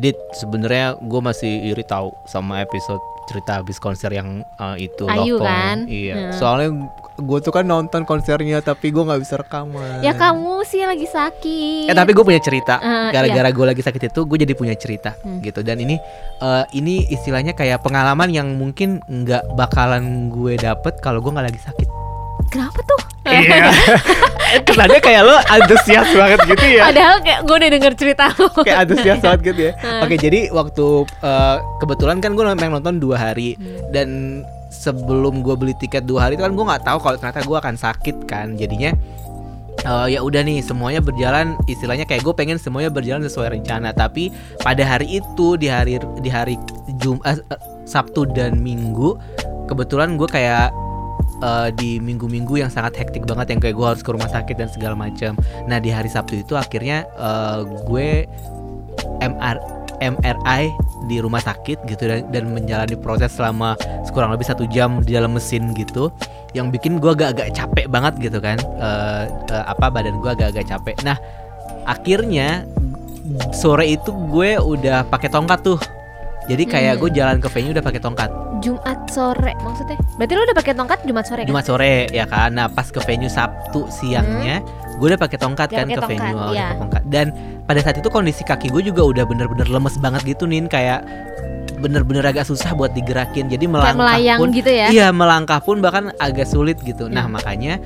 Dit, sebenarnya gue masih iri tahu sama episode cerita habis konser yang uh, itu Ayu Love kan? Iya. Hmm. Soalnya gue tuh kan nonton konsernya tapi gue nggak bisa rekaman. Ya kamu sih lagi sakit. Eh tapi gue punya cerita. Eh, Gara-gara gue lagi sakit itu gue jadi punya cerita Hmm. gitu. Dan ini eh, ini istilahnya kayak pengalaman yang mungkin nggak bakalan gue dapet kalau gue nggak lagi sakit. Kenapa tuh? Iya. Kesannya kayak lo antusias banget gitu ya. Padahal kayak gue udah denger cerita lu. kayak antusias banget gitu ya. Hmm. Oke, jadi waktu eh, kebetulan kan gue memang nonton dua hari Hmm. dan sebelum gue beli tiket dua hari itu kan gue nggak tahu kalau ternyata gue akan sakit kan. Jadinya eh, ya udah nih semuanya berjalan istilahnya kayak gue pengen semuanya berjalan sesuai rencana. Tapi pada hari itu di hari di hari Jumat Sabtu dan Minggu kebetulan gue kayak eh, di minggu-minggu yang sangat hektik banget yang kayak gue harus ke rumah sakit dan segala macam. Nah di hari Sabtu itu akhirnya eh, gue MR MRI di rumah sakit gitu dan, dan menjalani proses selama kurang lebih satu jam di dalam mesin gitu yang bikin gue agak-agak capek banget gitu kan. Eh, eh, apa badan gue agak-agak capek. Nah akhirnya sore itu gue udah pakai tongkat tuh jadi kayak Hmm. gue jalan ke venue udah pakai tongkat Jumat sore maksudnya. Berarti lu udah pakai tongkat Jumat sore kan? Jumat sore ya kan. Nah pas ke venue Sabtu siangnya, gue udah pakai tongkat Udah kan pakai ke tongkat, venue, iya. tongkat. Dan pada saat itu kondisi kaki gue juga udah bener-bener lemes banget gitu nih, kayak bener-bener agak susah buat digerakin. Jadi Kayak melangkah melayang pun, gitu ya. iya melangkah pun bahkan agak sulit gitu. Nah Hmm. makanya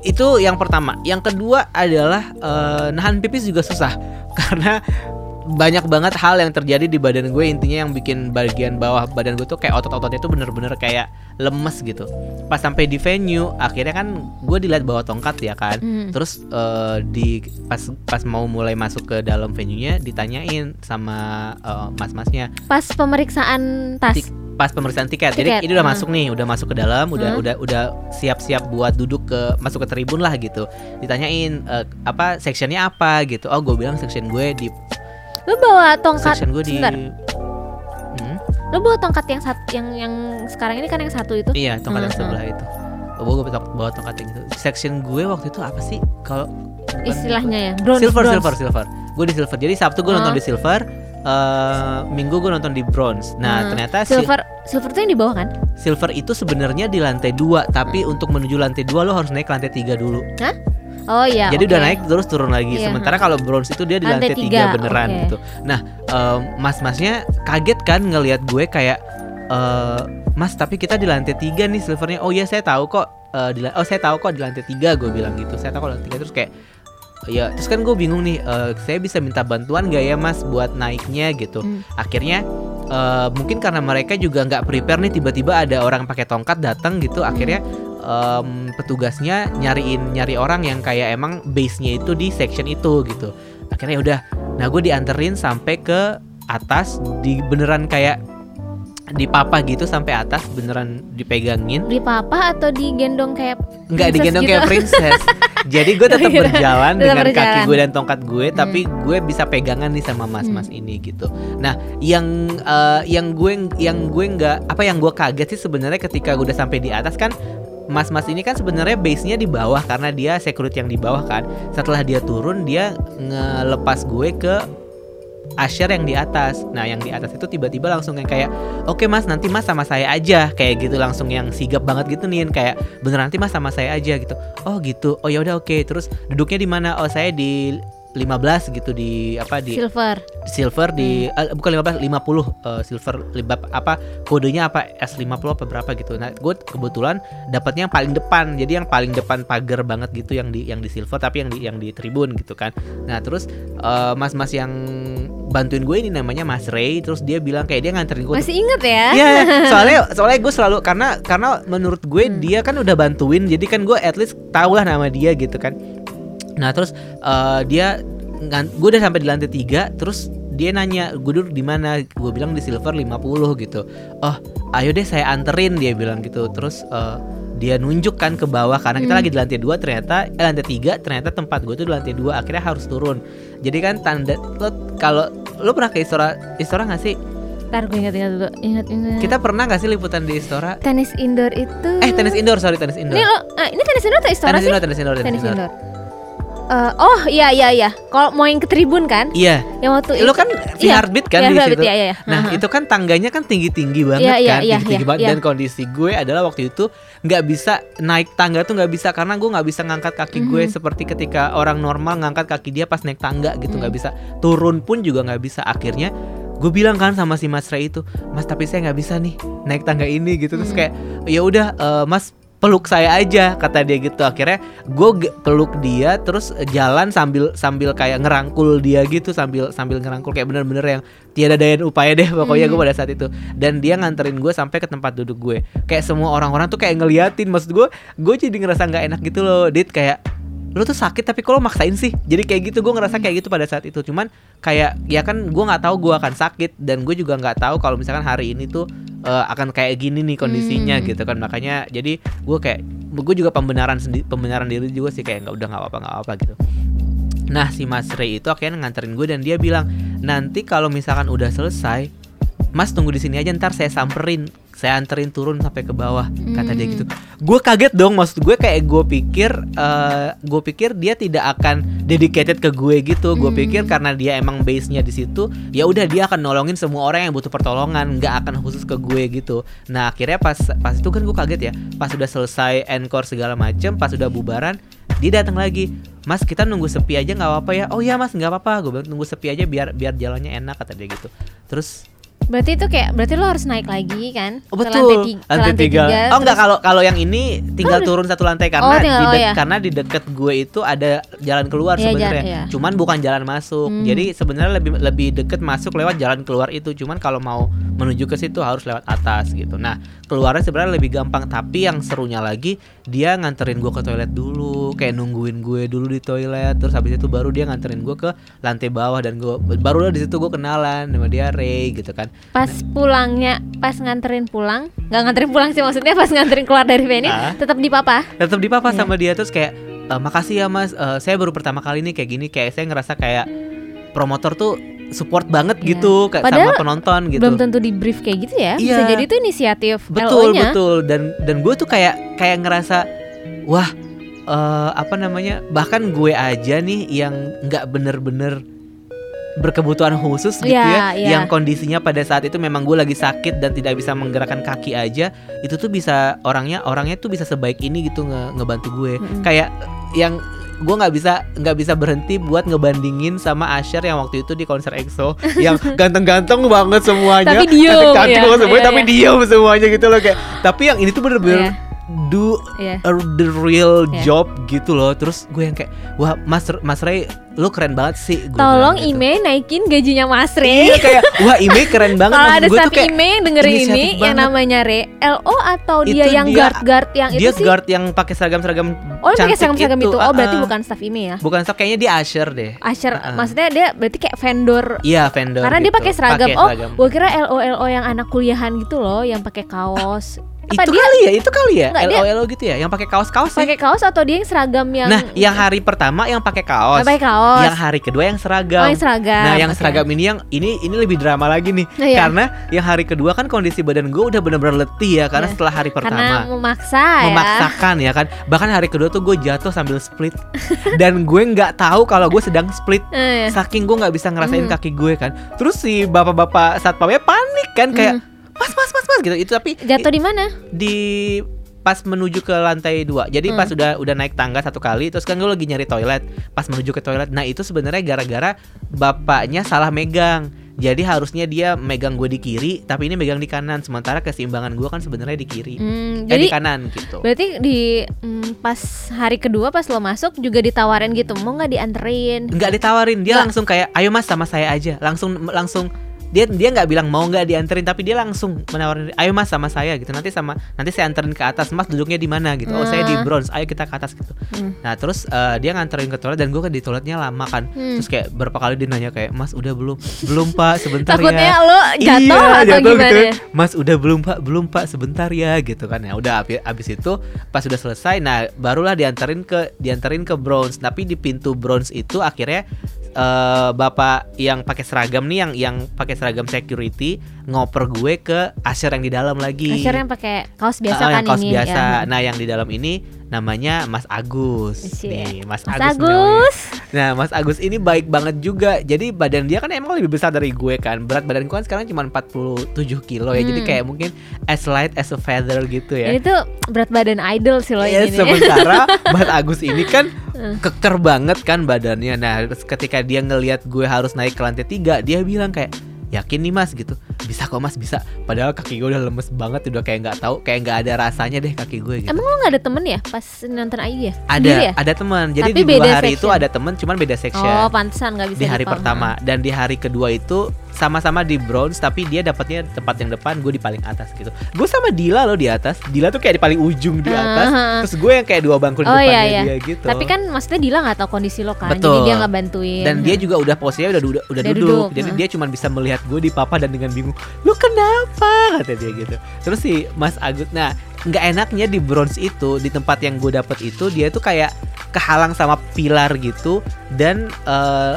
itu yang pertama. Yang kedua adalah eh, nahan pipis juga susah karena banyak banget hal yang terjadi di badan gue intinya yang bikin bagian bawah badan gue tuh kayak otot-ototnya tuh bener-bener kayak lemes gitu pas sampai di venue akhirnya kan gue dilihat bawa tongkat ya kan Hmm. terus eh, di pas pas mau mulai masuk ke dalam venue-nya ditanyain sama eh, mas-masnya Pas pemeriksaan tas. Tik- pas pemeriksaan tiket. Jadi Tiket, ini udah hmm. masuk nih, udah masuk ke dalam, udah Hmm. udah udah siap-siap buat duduk ke masuk ke tribun lah gitu. Ditanyain eh, apa sectionnya apa gitu. Oh, gue bilang section gue di Lu bawa tongkat. section gue di sebentar. Hmm, Lu bawa tongkat yang satu yang yang sekarang ini kan yang satu itu. iya, tongkat yang Hmm, sebelah itu. Oh, gue bawa, bawa tongkat yang itu. Section gue waktu itu apa sih? Kalau Istilahnya ya. Bronze, silver, bronze. silver, silver. Gue di silver. Jadi Sabtu gue nonton Ah. di silver, eh Minggu gue nonton di bronze. Nah, Hmm. ternyata si- Silver, silver tuh yang di bawah kan? silver itu sebenarnya di lantai dua, tapi untuk menuju lantai dua lo harus naik ke lantai tiga dulu. Oh iya. Jadi oke. udah naik terus turun lagi. Iya, Sementara kalau bronze itu dia di Lantai lantai, tiga, beneran oke. gitu. Nah, em, mas-masnya kaget kan ngelihat gue kayak eh Mas, tapi kita di lantai tiga nih silvernya. Oh iya, saya tahu kok. eh, di oh saya tahu kok di lantai tiga gue bilang gitu. Saya tahu kok lantai tiga terus kayak ya terus kan gue bingung nih. eh, saya bisa minta bantuan gak ya Mas buat naiknya gitu. Hmm. Akhirnya eh, mungkin karena mereka juga nggak prepare nih tiba-tiba ada orang pakai tongkat datang gitu. Akhirnya em, petugasnya nyariin nyari orang yang kayak emang base-nya itu di section itu gitu. Akhirnya ya udah, nah gue dianterin sampai ke atas di beneran kayak di papa gitu sampai atas beneran dipegangin Di papa atau digendong kayak nggak digendong gitu. kayak princess jadi gue tetap Kira- berjalan tetap dengan kaki berjalan. Hmm. gue dan tongkat gue tapi gue bisa pegangan nih sama mas-mas ini gitu nah yang eh, yang gue yang gue nggak apa yang gue kaget sih sebenarnya ketika gue udah sampai di atas kan Mas-mas ini kan sebenarnya base-nya di bawah karena dia security yang di bawah kan. Setelah dia turun dia ngelepas gue ke Asher yang di atas. Nah, yang di atas itu tiba-tiba langsung yang kayak, "Oke, Mas, nanti Mas sama saya aja." Kayak gitu langsung yang sigap banget gitu nih, kayak bener nanti Mas sama saya aja gitu. Oh, gitu. Oh, ya udah oke. Terus duduknya di mana? Oh, saya di 15 gitu di apa di silver. silver di eh, bukan 15 50 eh, silver libab apa kodenya apa S50 apa berapa gitu. Nah, gue kebetulan dapatnya yang paling depan. Jadi yang paling depan pagar banget gitu yang di yang di silver tapi yang di yang di tribun gitu kan. Nah, terus eh, mas-mas yang bantuin gue ini namanya Mas Ray terus dia bilang kayak dia nganterin gue Masih inget ya? Iya, soalnya soalnya gue selalu karena karena menurut gue Hmm. dia kan udah bantuin, jadi kan gue at least tau lah nama dia gitu kan. Nah terus eh, dia gue udah sampai di lantai tiga, terus dia nanya gue duduk di mana, gue bilang di silver 50 gitu. Oh, ayo deh saya anterin dia bilang gitu. Terus eh, dia nunjuk kan ke bawah karena kita Hmm. lagi di lantai dua ternyata eh, lantai tiga ternyata tempat gue tuh di lantai dua akhirnya harus turun. Jadi kan tanda lo kalau lo pernah ke Istora Istora nggak sih? Ntar gue ingat-ingat dulu. Ingat-ingat. Kita pernah nggak sih liputan di Istora? tenis indoor itu. Eh tenis indoor sorry tenis indoor. Ini lo, ah, ini tenis indoor atau istora tenis sih? indoor tenis indoor tenis, Tenis indoor. indoor. Eh, oh iya iya iya. Kalau mau yang ke tribun kan? Iya, Yang waktu itu- kan di iya, heartbeat kan iya, di Heartbeat, situ. iya, iya, iya. Nah Aha. itu kan tangganya kan tinggi-tinggi banget Iya, iya, kan, iya, tinggi-tinggi iya, banget. iya. Dan kondisi gue adalah waktu itu nggak bisa naik tangga tuh nggak bisa karena gue nggak bisa ngangkat kaki gue Mhm. seperti ketika orang normal ngangkat kaki dia pas naik tangga gitu nggak bisa. Turun pun juga nggak bisa. Akhirnya gue bilang kan sama si Mas Ray itu, Mas tapi saya nggak bisa nih naik tangga ini gitu. Terus Hmm. kayak ya udah eh, Mas peluk saya aja kata dia gitu. Akhirnya gue peluk dia terus jalan sambil sambil kayak ngerangkul dia gitu sambil sambil ngerangkul kayak bener-bener yang tiada daya upaya deh pokoknya gue Hmm. pada saat itu. Dan dia nganterin gue sampai ke tempat duduk gue. Kayak semua orang-orang tuh kayak ngeliatin maksud gue gue jadi ngerasa nggak enak gitu loh dit. Kayak lu tuh sakit tapi lo maksain sih? Jadi kayak gitu gue ngerasa kayak gitu pada saat itu. Cuman kayak ya kan gue nggak tahu gue akan sakit dan gue juga nggak tahu kalau misalkan hari ini tuh eh, akan kayak gini nih kondisinya Hmm. gitu kan makanya jadi gue kayak gue juga pembenaran sendiri pembenaran diri juga sih kayak nggak udah nggak apa-apa nggak apa gitu nah si Mas Ray itu akhirnya nganterin gue dan dia bilang nanti kalau misalkan udah selesai Mas tunggu di sini aja ntar saya samperin. Saya anterin turun sampai ke bawah kata dia Hmm. gitu. Gue kaget dong maksud gue kayak gue pikir eh gue pikir dia tidak akan dedicated ke gue gitu. Gue Hmm. pikir karena dia emang base nya di situ ya udah dia akan nolongin semua orang yang butuh pertolongan nggak akan khusus ke gue gitu. Nah akhirnya pas pas itu kan gue kaget ya. Pas udah selesai encore segala macem pas udah bubaran dia datang lagi Mas kita nunggu sepi aja nggak apa-apa ya? Oh iya mas nggak apa-apa. Gue bilang nunggu sepi aja biar biar jalannya enak kata dia gitu. Terus Berarti itu kayak berarti lo harus naik lagi kan? Oh Ke betul, ke lantai tiga. Oh enggak kalau kalau yang ini tinggal Oh, turun satu lantai karena Oh, tinggal- di oh, dek- iya. karena di deket gue itu ada jalan keluar Iya, sebenarnya. iya. Cuman bukan jalan masuk. Hmm. Jadi sebenarnya lebih lebih deket masuk lewat jalan keluar itu. Cuman kalau mau menuju ke situ harus lewat atas gitu. Nah, keluarnya sebenarnya lebih gampang tapi yang serunya lagi dia nganterin gue ke toilet dulu, kayak nungguin gue dulu di toilet. Terus habis itu baru dia nganterin gue ke lantai bawah dan gue baru di situ gue kenalan sama dia Ray gitu kan. Pas pulangnya, pas nganterin pulang, nggak nganterin pulang sih maksudnya pas nganterin keluar dari venue, Ah. tetap di papa. tetap di papa Iya. sama dia terus kayak "E, makasih ya mas Eh, saya baru pertama kali nih kayak gini kayak saya ngerasa kayak promotor tuh support banget Iya. gitu kayak sama Padahal penonton gitu Belum tentu di brief kayak gitu ya. Bisa Iya. jadi itu inisiatif betul LO-nya. betul dan dan gue tuh kayak kayak ngerasa wah eh, apa namanya bahkan gue aja nih yang nggak bener-bener berkebutuhan khusus gitu Iya, ya iya. yang kondisinya pada saat itu memang gue lagi sakit dan tidak bisa menggerakkan kaki aja itu tuh bisa orangnya orangnya tuh bisa sebaik ini gitu nge- ngebantu gue Mm-mm. kayak yang gue nggak bisa nggak bisa berhenti buat ngebandingin sama Asher yang waktu itu di konser EXO yang ganteng-ganteng banget semuanya Tapi diem, cantik-cantik ya. banget semuanya Iya, tapi iya. diem semuanya gitu loh kayak tapi yang ini tuh bener-bener Iya. Do Iya. a- the real Iya. job gitu loh terus gue yang kayak wah Mas Mas Ray lu keren banget sih gue Tolong gitu. Ime naikin gajinya Mas Iya Re. kayak wah Ime keren banget Kalau ada gue staff kayak Ime yang dengerin ini inisiatif yang namanya Re, LO atau dia Itu yang dia- guard-guard yang dia itu sih? guard yang pakai seragam-seragam Oh, yang pakai cantik seragam-seragam itu. Oh, ah, berarti bukan staff Ime ya? bukan staff kayaknya dia Asher deh Asher, Ah, ah. maksudnya dia berarti kayak vendor iya vendor Karena dia gitu. pakai seragam. Oh, seragam. gua kira LO LO yang anak kuliahan gitu loh, yang pakai kaos. Apa itu dia kali ya itu kali ya Nggak, dia- LOLO gitu ya yang pakai kaos-kaos sih pakai kaos atau dia yang seragam yang nah yang hari pertama yang pakai kaos pakai kaos. yang hari kedua yang seragam Oh, yang seragam. Nah, yang Oke. seragam ini yang ini ini lebih drama lagi nih. Oh, iya. Karena yang hari kedua kan kondisi badan gue udah bener-bener letih ya karena Iya. setelah hari Karena pertama memaksa ya. memaksakan ya kan. Bahkan hari kedua tuh gue jatuh sambil split dan gue nggak tahu kalau gue sedang split. Eh, Saking gue nggak bisa ngerasain Mm. kaki gue kan. Terus si bapak-bapak satpamnya panik kan kayak Mm. Mas mas mas mas gitu. Itu tapi jatuh di mana? di pas menuju ke lantai dua jadi Hmm. pas udah udah naik tangga satu kali terus kan gue lagi nyari toilet pas menuju ke toilet nah itu sebenarnya gara-gara bapaknya salah megang jadi harusnya dia megang gue di kiri tapi ini megang di kanan sementara keseimbangan gue kan sebenarnya di kiri Hmm, eh, jadi di kanan gitu berarti di mm, pas hari kedua pas lo masuk juga ditawarin gitu, mau nggak dianterin? nggak ditawarin dia Nggak. langsung kayak ayo mas sama saya aja langsung langsung dia dia nggak bilang mau nggak dianterin tapi dia langsung menawarin ayo mas sama saya gitu nanti sama nanti saya anterin ke atas mas duduknya di mana gitu oh saya di Ah. bronze ayo kita ke atas gitu Hmm. nah terus eh, dia nganterin ke toilet dan gue kan di toiletnya lama kan Hmm. terus kayak berapa kali dia nanya kayak mas udah belum belum pak sebentar Takutnya ya lo jatuh iya, atau jatuh gimana? gitu. Mas udah belum pak, belum pak, sebentar ya gitu kan ya. Udah abis, abis itu pas udah selesai, nah barulah dianterin ke dianterin ke bronze. Tapi di pintu bronze itu akhirnya eh, bapak yang pakai seragam nih yang yang pakai seragam security ngoper gue ke Asher yang di dalam lagi. Asher yang pakai kaos biasa Ah, kan yang kaos ini biasa. ya. Nah, yang di dalam ini namanya Mas Agus. Nih, Mas, Mas Agus. namanya. Agus. Nah, Mas Agus ini baik banget juga. Jadi badan dia kan emang lebih besar dari gue kan. Berat badan gue kan sekarang cuma 47 kilo ya. Jadi Hmm. kayak mungkin as light as a feather gitu ya. Ini tuh berat badan idol sih lo Ya, ini. sementara Mas Agus ini kan Hmm. keker banget kan badannya. Nah, ketika dia ngelihat gue harus naik ke lantai tiga, dia bilang kayak yakin nih mas gitu. Bisa kok mas bisa. Padahal kaki gue udah lemes banget udah kayak nggak tahu kayak nggak ada rasanya deh kaki gue gitu. Emang lo gak ada temen ya pas nonton AI ya? ada Sendiri ya? ada teman jadi Tapi di dua hari itu section. ada teman cuman beda section. Oh pantesan gak bisa di hari pertama. Dan di hari kedua itu sama-sama di bronze tapi dia dapatnya tempat yang depan gue di paling atas gitu gue sama Dila loh di atas Dila tuh kayak di paling ujung di atas Ah. terus gue yang kayak dua bangku di Oh, depannya iya, iya. dia gitu Tapi kan maksudnya Dila gak tahu kondisi lo kan Betul. Jadi dia gak bantuin dan dia juga udah posisinya udah udah, udah duduk. duduk, jadi heeh. dia cuma bisa melihat gue di papa dan dengan bingung lu kenapa kata dia gitu terus si Mas Agus nah nggak enaknya di bronze itu di tempat yang gue dapet itu dia tuh kayak kehalang sama pilar gitu dan eh,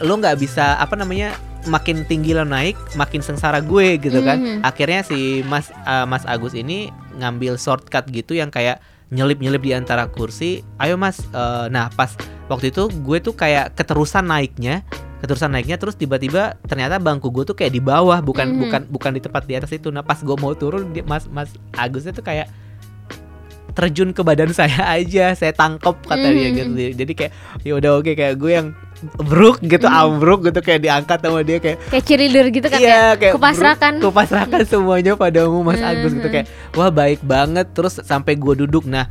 lo nggak bisa apa namanya makin tinggi lo naik makin sengsara gue gitu kan Mhm. akhirnya si Mas eh, Mas Agus ini ngambil shortcut gitu yang kayak nyelip-nyelip di antara kursi. Ayo Mas, eh, nah pas waktu itu gue tuh kayak keterusan naiknya, keterusan naiknya terus tiba-tiba ternyata bangku gue tuh kayak di bawah, bukan Mhm. bukan bukan di tempat di atas itu. Nah pas gue mau turun, dia, Mas Mas Agusnya tuh kayak terjun ke badan saya aja, saya tangkep kata dia Mhm. gitu. Jadi kayak ya udah oke kayak gue yang bruk gitu, Mhm. ambruk gitu kayak diangkat sama dia kayak Kayak cheerleader gitu kan Iya, kayak kayak kupasrahkan. bro- kupasrahkan semuanya padamu Mas Agus gitu Mhm. kayak wah baik banget terus sampai gue duduk nah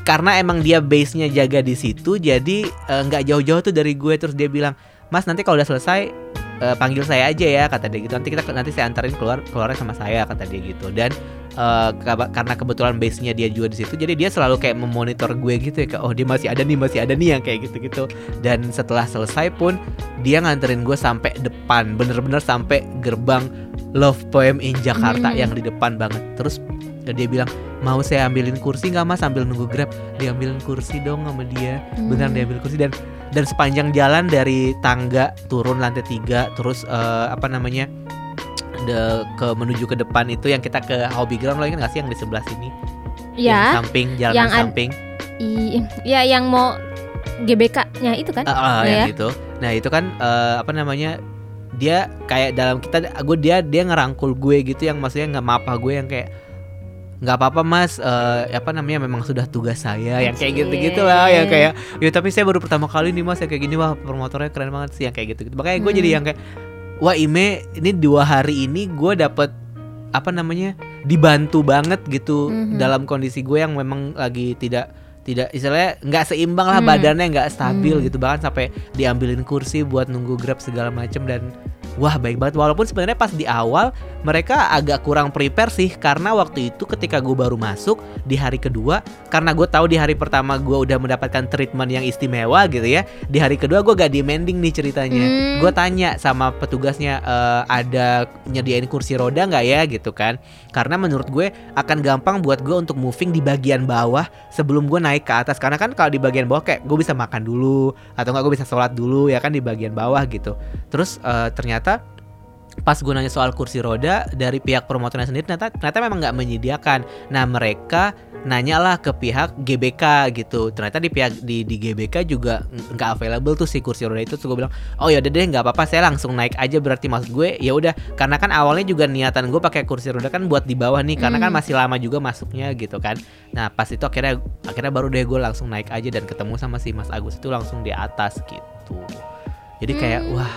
karena emang dia base-nya jaga di situ jadi eh, nggak jauh-jauh tuh dari gue terus dia bilang Mas nanti kalau udah selesai eh, panggil saya aja ya kata dia gitu nanti kita nanti saya antarin keluar keluarnya sama saya kata dia gitu dan kaba- karena kebetulan base-nya dia juga di situ jadi dia selalu kayak memonitor gue gitu ya kayak oh dia masih ada nih masih ada nih yang kayak gitu-gitu. Dan setelah selesai pun dia nganterin gue sampai depan bener-bener sampai gerbang Love Poem in Jakarta Hmm. yang di depan banget. Terus dia bilang mau saya ambilin kursi nggak mas? Sambil nunggu grab diambilin kursi dong sama dia. Hmm. diambil kursi. Dan dan sepanjang jalan dari tangga turun lantai tiga terus eh, apa namanya de, ke menuju ke depan itu yang kita ke hobby ground lo ingat nggak sih yang di sebelah sini yang Ya, samping jalan Yang samping i- ya yang mau GBK-nya itu kan? Ah, ah, Iya yang ya. itu. Nah itu kan eh, apa namanya? Dia kayak dalam kita, gue dia dia ngerangkul gue gitu yang maksudnya nggak apa gue yang kayak nggak apa-apa mas eh, apa namanya memang sudah tugas saya yang kayak gitu Cie. gitulah yang kayak ya tapi saya baru pertama kali nih mas yang kayak gini wah promotornya keren banget sih yang kayak gitu, makanya gue jadi Hmm. yang kayak wah Ime ini dua hari ini gue dapet apa namanya dibantu banget gitu Mhm. dalam kondisi gue yang memang lagi tidak tidak istilahnya nggak seimbang lah Hmm. badannya nggak stabil Hmm. gitu bahkan sampai diambilin kursi buat nunggu grab segala macem dan wah baik banget. Walaupun sebenarnya pas di awal mereka agak kurang prepare sih karena waktu itu ketika gue baru masuk di hari kedua karena gue tahu di hari pertama gue udah mendapatkan treatment yang istimewa gitu ya di hari kedua gue gak demanding nih ceritanya. Hmm. gue tanya sama petugasnya "Eh, ada nyediain kursi roda nggak ya? gitu kan karena menurut gue akan gampang buat gue untuk moving di bagian bawah sebelum gue naik ke atas. Karena kan kalau di bagian bawah kayak gue bisa makan dulu atau nggak gue bisa sholat dulu ya kan di bagian bawah gitu. Terus eh, ternyata pas gue nanya soal kursi roda dari pihak promotornya sendiri ternyata ternyata memang nggak menyediakan. Nah mereka nanyalah ke pihak GBK gitu. Ternyata di pihak di di GBK juga ng- nggak available tuh si kursi roda itu. Terus gue bilang oh ya udah deh nggak apa-apa saya langsung naik aja. Berarti maksud gue ya udah. Karena kan awalnya juga niatan gue pakai kursi roda kan buat di bawah nih karena kan Hmm. masih lama juga masuknya gitu kan. Nah pas itu akhirnya akhirnya baru deh gue langsung naik aja dan ketemu sama si Mas Agus itu langsung di atas gitu. Jadi kayak Hmm. wah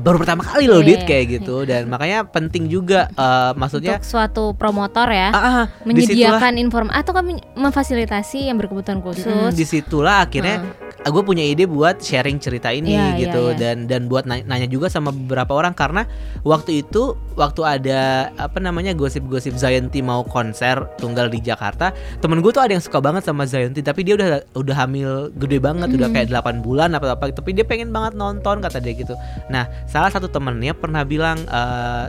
baru pertama kali loh Iya, dit iya, kayak gitu dan makanya penting juga eh, maksudnya Untuk suatu promotor ya ah, disitulah- menyediakan informasi atau kami memfasilitasi yang berkebutuhan Mm, khusus. di situlah akhirnya Heeh. Gue punya ide buat sharing cerita ini Iya, iya, gitu iya. dan dan buat nanya, nanya juga sama beberapa orang karena waktu itu waktu ada apa namanya gosip-gosip Zayanti mau konser tunggal di Jakarta temen gue tuh ada yang suka banget sama Zayanti tapi dia udah udah hamil gede banget udah Mhm. kayak 8 bulan apa apa tapi dia pengen banget nonton kata dia gitu nah salah satu temennya pernah bilang eh,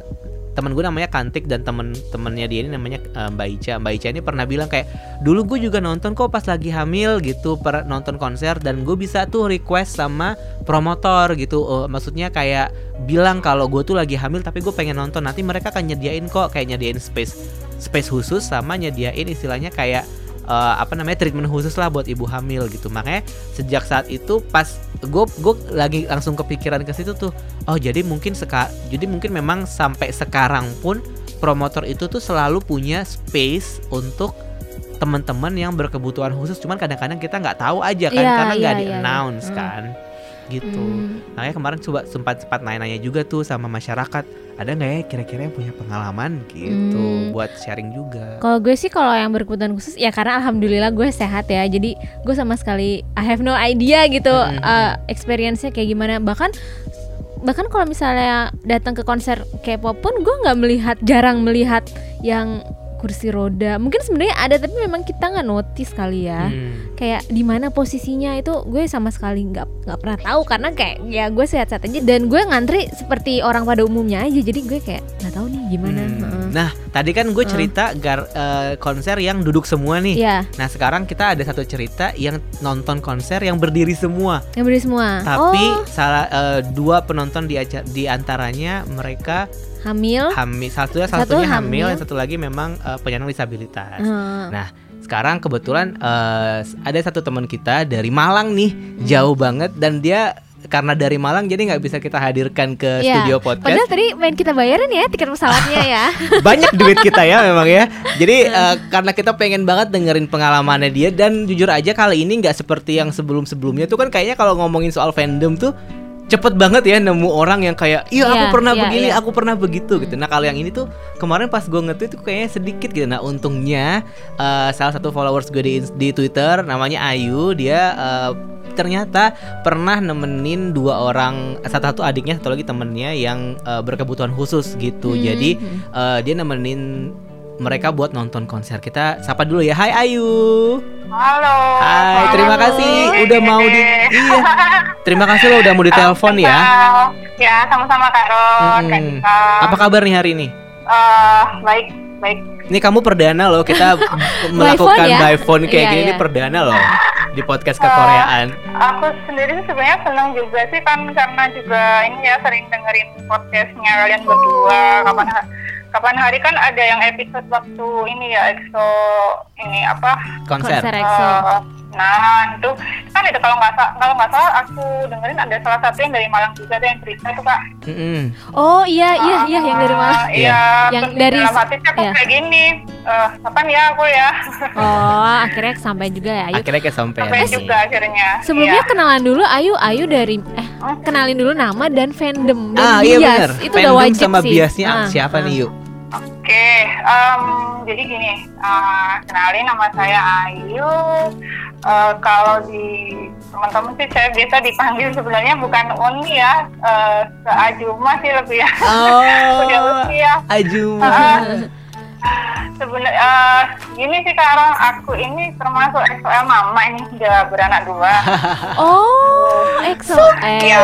temen gue namanya Kantik dan temen-temennya dia ini namanya eh, Mbak Ica. Mbak Ica ini pernah bilang kayak dulu gue juga nonton kok pas lagi hamil gitu per nonton konser dan gue bisa tuh request sama promotor gitu. Oh, maksudnya kayak bilang kalau gue tuh lagi hamil tapi gue pengen nonton. Nanti mereka akan nyediain kok kayak nyediain space space khusus sama nyediain istilahnya kayak eh, apa namanya treatment khusus lah buat ibu hamil gitu. Makanya sejak saat itu pas gue gue lagi langsung kepikiran ke situ tuh oh jadi mungkin seka jadi mungkin memang sampai sekarang pun promotor itu tuh selalu punya space untuk teman-teman yang berkebutuhan khusus. Cuman kadang-kadang kita nggak tahu aja kan Iya, karena nggak iya, di announce iya. kan gitu Hmm. makanya kemarin coba sempat sempat nanya-nanya juga tuh sama masyarakat ada nggak ya kira-kira yang punya pengalaman gitu Hmm. buat sharing juga Kalau gue sih kalau yang berkebutuhan khusus ya karena alhamdulillah gue sehat ya. Jadi gue sama sekali I have no idea gitu Mm-mm. uh, experience-nya kayak gimana. Bahkan bahkan kalau misalnya datang ke konser K-pop pun gue nggak melihat jarang melihat yang kursi roda. Mungkin sebenarnya ada tapi memang kita nggak notice kali ya. Hmm. Kayak di mana posisinya itu gue sama sekali nggak nggak pernah tahu karena kayak ya gue sehat-sehat aja dan gue ngantri seperti orang pada umumnya aja. Jadi gue kayak nggak tahu nih gimana. Hmm. Nah, tadi kan gue cerita gar, eh, konser yang duduk semua nih. Iya, Nah, sekarang kita ada satu cerita yang nonton konser yang berdiri semua. yang berdiri semua. Tapi oh, salah eh, dua penonton di di antaranya mereka hamil. hamil. Satu satunya hamil, hamil. yang satu lagi memang eh, penyandang disabilitas. Heeh. Nah, sekarang kebetulan eh, ada satu teman kita dari Malang nih, jauh banget dan dia karena dari Malang jadi nggak bisa kita hadirkan ke Iya. studio podcast. Padahal tadi main kita bayarin ya tiket pesawatnya ya. banyak duit kita ya memang ya. Jadi eh, karena kita pengen banget dengerin pengalamannya dia dan jujur aja kali ini nggak seperti yang sebelum-sebelumnya tuh kan kayaknya kalau ngomongin soal fandom tuh cepet banget ya nemu orang yang kayak iya aku Iya, pernah iya, begini iya. aku pernah begitu gitu. Nah kalau yang ini tuh kemarin pas gue nge-tweet tuh kayaknya sedikit gitu. Nah untungnya eh, salah satu followers gue di, di Twitter namanya Ayu dia eh, ternyata pernah nemenin dua orang satu satu adiknya satu lagi temennya yang eh, berkebutuhan khusus gitu. Hmm, jadi hmm. eh, dia nemenin mereka buat nonton konser kita sapa dulu ya Hai Ayu Halo. Hai terima Halo. kasih udah mau di iya terima kasih lo udah mau ditelepon ya Ya, sama-sama Kak Ron. Dika. apa kabar nih hari ini Eh, baik, baik. Ini kamu perdana loh kita melakukan phone ya? by phone kayak Iya, gini ini iya. perdana loh di podcast kekoreaan. Aku sendiri sebenarnya senang juga sih kan karena juga ini ya sering dengerin podcastnya kalian berdua. Kapan kapan hari kan ada yang episode waktu ini ya EXO ini apa? Konser. Konser EXO. eh, nah itu kan ada kalau nggak kalau nggak salah aku dengerin ada salah satu yang dari Malang juga ada yang cerita tuh kak. Mm-mm. Oh iya iya iya yang dari mana? Ah, Iya. Yang terus dari- dalam hati aku iya. kayak gini. eh kapan ya aku ya? Oh akhirnya sampai juga ya Ayu. Akhirnya kesampean. Sampai nih. juga akhirnya. Sebelumnya Iya. kenalan dulu Ayu Ayu dari eh kenalin dulu nama dan fandom dan Ah iya bias. benar. Itu udah Fandom wajib sama sih. biasnya Ah, siapa ah. nih yuk? Oke, em, jadi gini, eh, kenalin nama saya Ayu. Eh, kalau di teman-teman sih saya biasa dipanggil sebenarnya bukan Uni ya, eh, ke Ajuma sih lebih ya. Udah Oh, usia. Aju. Sebenarnya eh, gini sih Kak aku ini termasuk XOL mama ini udah beranak dua. Oh, XOL Iya.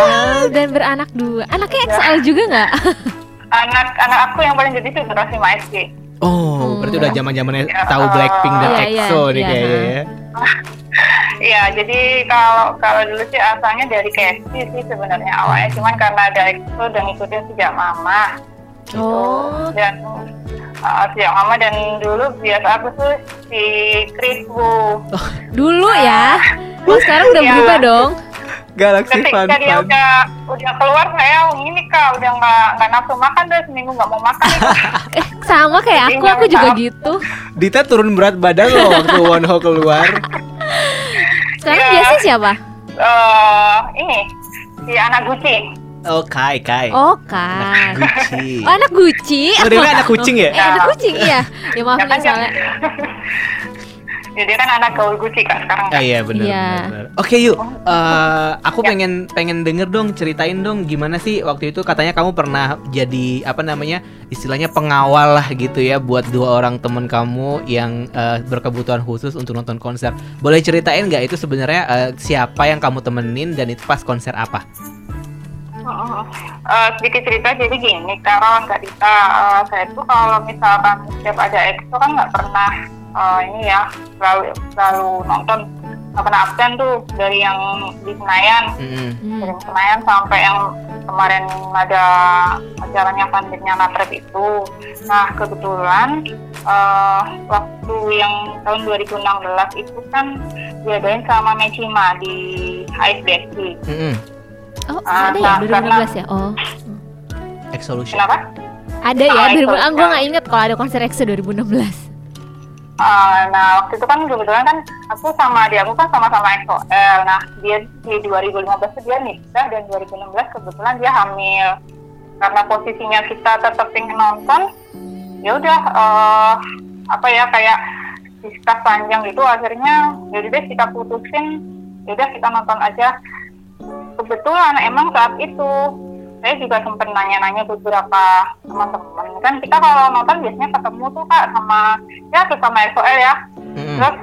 dan beranak dua. Anaknya XOL juga nggak? anak anak aku yang paling jadi itu kelas 5 SD. Oh, berarti udah zaman-zamannya Ya, tahu Blackpink dan Iya, iya, EXO nih iya, kayaknya ya. Iya, jadi kalau kalau dulu sih asalnya dari KFC sih sebenarnya awalnya, cuman karena ada EXO dan ngikutin sejak mama. gitu. Oh. Dan uh, sejak mama dan dulu biasa aku tuh si Krisbu. Dulu ya. Oh, sekarang udah Iya. berubah dong. Galaxy Fun Ketika dia Fun. udah udah keluar saya ini kak udah nggak nggak nafsu makan deh seminggu nggak mau makan. Eh, sama kayak aku, aku juga gitu. Dita turun berat badan loh waktu Wonho keluar. Sekarang Iya. biasanya siapa? Eh ini si anak Gucci. Oh, Kai, Kai. Oh, Anak kan. Gucci. Oh, anak Gucci. Oh, dia anak kucing ya? Eh, anak kucing iya. Ya maaf Ya nih kan, Jadi kan anak gaul Gucci kak sekarang. Ah iya benar. Iya. benar. Oke yuk, Eh, aku Ya. pengen pengen denger dong ceritain dong gimana sih waktu itu katanya kamu pernah jadi apa namanya istilahnya pengawal lah gitu ya buat dua orang temen kamu yang eh, berkebutuhan khusus untuk nonton konser. Boleh ceritain nggak itu sebenarnya eh, siapa yang kamu temenin dan itu pas konser apa? Uh, uh, sedikit cerita jadi gini Carol Kak Dita uh, saya tuh kalau misalkan setiap ada EXO kan nggak pernah uh, ini ya selalu selalu nonton nggak pernah absen tuh dari yang di Senayan Mm-mm. Hmm. dari Senayan sampai yang kemarin ada acaranya pandemnya Natrep itu nah kebetulan uh, waktu yang tahun 2016 itu kan diadain sama Mechima di HSBSD Mm-mm. Oh, Ah, ada ya nah, 2016 ya? Oh. Exolution. kenapa? Ada ya, Ah, 2000, itu, ah, gue ya. nggak inget kalau ada konser EXO 2016. Uh, nah waktu itu kan kebetulan kan aku sama dia aku kan sama-sama XOL nah dia di 2015 tuh dia nikah dan 2016 kebetulan dia hamil. Karena posisinya kita tetap pengen nonton ya udah uh, apa ya kayak diskus panjang gitu. Akhirnya ya udah deh kita putusin. Ya udah kita nonton aja. Kebetulan emang saat itu saya juga sempat nanya-nanya beberapa teman-teman. Kan kita kalau nonton biasanya ketemu tuh kak sama ya sesama SOL ya. Mm-mm. terus